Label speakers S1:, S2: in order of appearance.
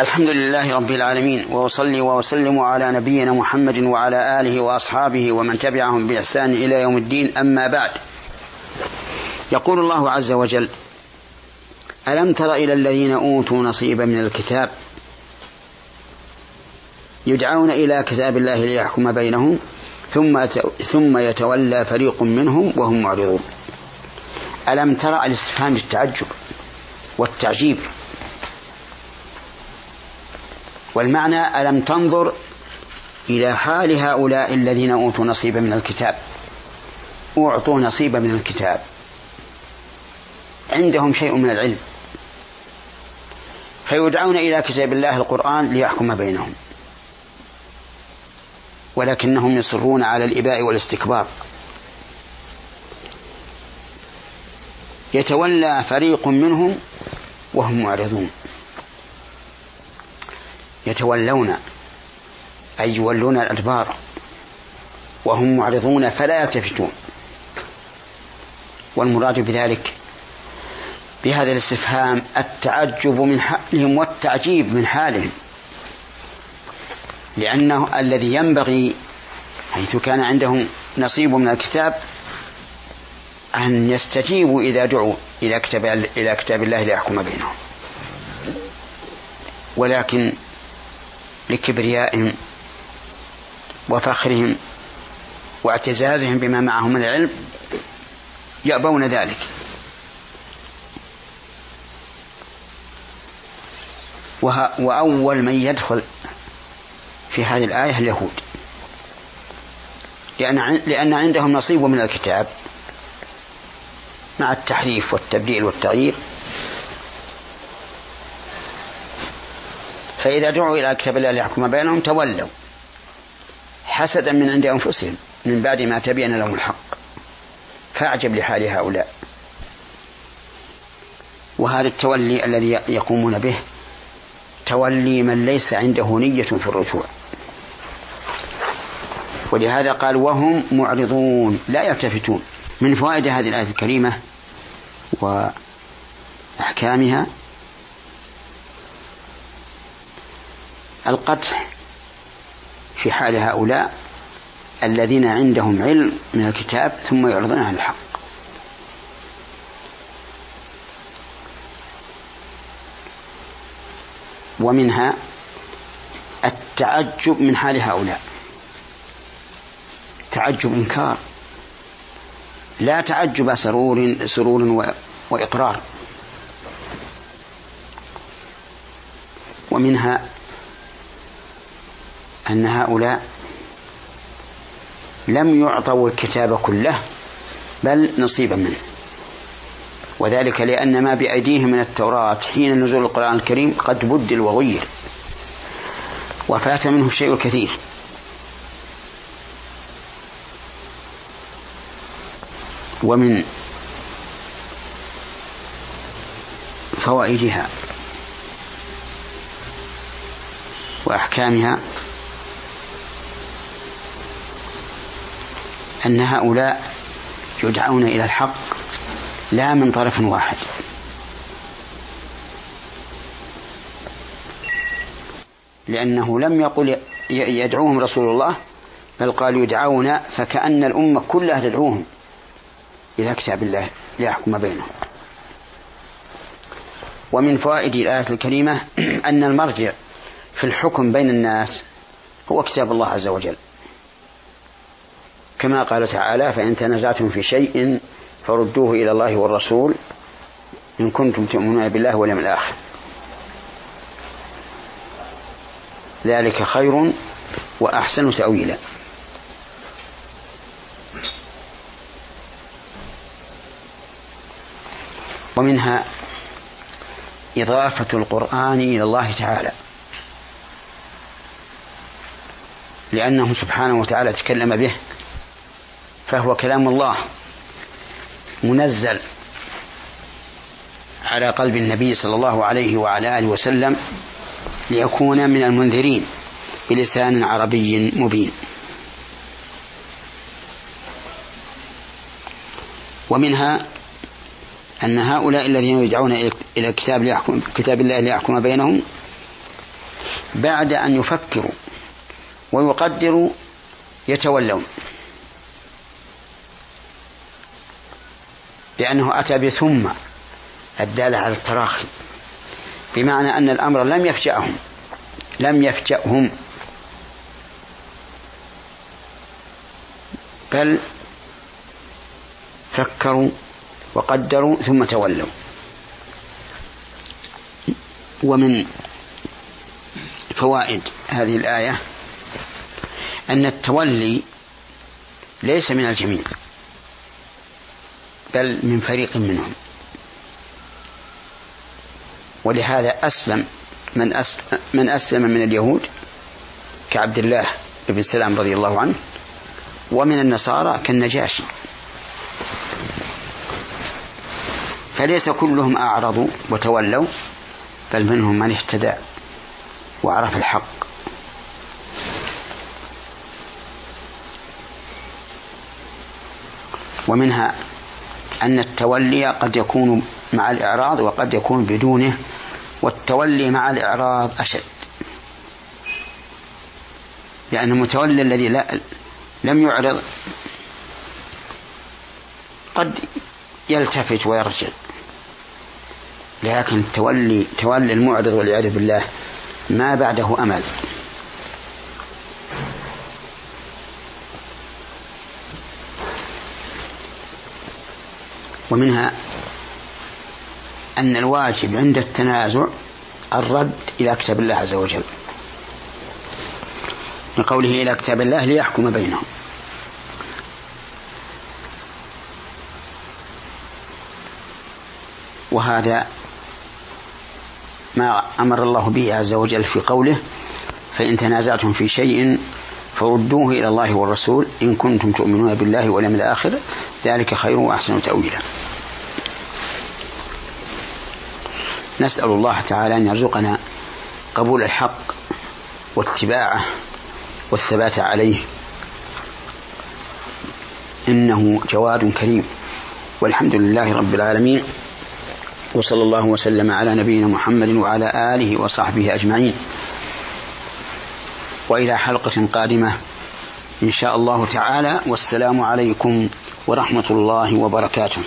S1: الحمد لله رب العالمين وأصلي وأسلم على نبينا محمد وعلى آله وأصحابه ومن تبعهم بإحسان إلى يوم الدين أما بعد. يقول الله عز وجل ألم تر إلى الذين أوتوا نصيبا من الكتاب؟ يدعون إلى كتاب الله ليحكم بينهم ثم ثم يتولى فريق منهم وهم معرضون. ألم تر الاستفهام للتعجب والتعجيب؟ والمعنى ألم تنظر إلى حال هؤلاء الذين أوتوا نصيبا من الكتاب؟ أعطوا نصيبا من الكتاب. عندهم شيء من العلم. فيدعون إلى كتاب الله القرآن ليحكم بينهم. ولكنهم يصرون على الإباء والاستكبار. يتولى فريق منهم وهم معرضون. يتولون أي يولون الأدبار وهم معرضون فلا يلتفتون. والمراد بذلك بهذا الاستفهام التعجب من حالهم والتعجيب من حالهم. لأنه الذي ينبغي حيث كان عندهم نصيب من الكتاب أن يستجيبوا إذا دعوا إلى كتاب إلى كتاب الله ليحكم بينهم. ولكن لكبريائهم وفخرهم واعتزازهم بما معهم من العلم يأبون ذلك. وأول من يدخل في هذه الآية اليهود. لأن لأن عندهم نصيب من الكتاب مع التحريف والتبديل والتغيير. فإذا دعوا إلى كتاب الله ليحكم بينهم تولوا. حسدا من عند أنفسهم من بعد ما تبين لهم الحق. فأعجب لحال هؤلاء. وهذا التولي الذي يقومون به تولي من ليس عنده نية في الرجوع. ولهذا قال وهم معرضون لا يلتفتون. من فوائد هذه الآية الكريمة وأحكامها القدح في حال هؤلاء الذين عندهم علم من الكتاب ثم يعرضون عن الحق. ومنها التعجب من حال هؤلاء. تعجب إنكار. لا تعجب سرور سرور وإقرار. ومنها أن هؤلاء لم يعطوا الكتاب كله بل نصيبا منه. وذلك لأن ما بأيديهم من التوراة حين نزول القرآن الكريم قد بدل وغير وفات منه الشيء الكثير ومن فوائدها وأحكامها أن هؤلاء يدعون إلى الحق لا من طرف واحد. لأنه لم يقل يدعوهم رسول الله بل قال يدعون فكأن الأمة كلها تدعوهم إلى كتاب الله ليحكم بينهم. ومن فوائد الآية الكريمة أن المرجع في الحكم بين الناس هو كتاب الله عز وجل. كما قال تعالى فإن تنازعتم في شيء فردوه إلى الله والرسول إن كنتم تؤمنون بالله واليوم الآخر. ذلك خير وأحسن تأويلا. ومنها إضافة القرآن إلى الله تعالى. لأنه سبحانه وتعالى تكلم به فهو كلام الله منزل على قلب النبي صلى الله عليه وعلى آله وسلم ليكون من المنذرين بلسان عربي مبين. ومنها أن هؤلاء الذين يدعون إلى كتاب ليحكم كتاب الله ليحكم بينهم بعد أن يفكروا ويقدروا يتولون. لأنه أتى بثم الدالة على التراخي بمعنى أن الأمر لم يفجأهم لم يفجأهم. بل فكروا وقدروا ثم تولوا. ومن فوائد هذه الآية أن التولي ليس من الجميع. بل من فريق منهم. ولهذا أسلم من أسلم, من أسلم من اليهود كعبد الله بن سلام رضي الله عنه ومن النصارى كالنجاشي. فليس كلهم أعرضوا وتولوا بل منهم من اهتدى وعرف الحق. ومنها أن التولي قد يكون مع الإعراض وقد يكون بدونه والتولي مع الإعراض أشد. لأن المتولي الذي لا لم يعرض قد يلتفت ويرجع. لكن تولي تولي المعرض والعياذ بالله ما بعده أمل. ومنها أن الواجب عند التنازع الرد إلى كتاب الله عز وجل. من قوله إلى كتاب الله ليحكم بينهم. وهذا ما أمر الله به عز وجل في قوله فإن تنازعتم في شيء فردوه إلى الله والرسول إن كنتم تؤمنون بالله واليوم الآخر ذلك خير وأحسن تأويلا. نسأل الله تعالى أن يرزقنا قبول الحق واتباعه والثبات عليه. إنه جواد كريم. والحمد لله رب العالمين. وصلى الله وسلم على نبينا محمد وعلى آله وصحبه أجمعين. وإلى حلقة قادمة. إن شاء الله تعالى. والسلام عليكم ورحمة الله وبركاته.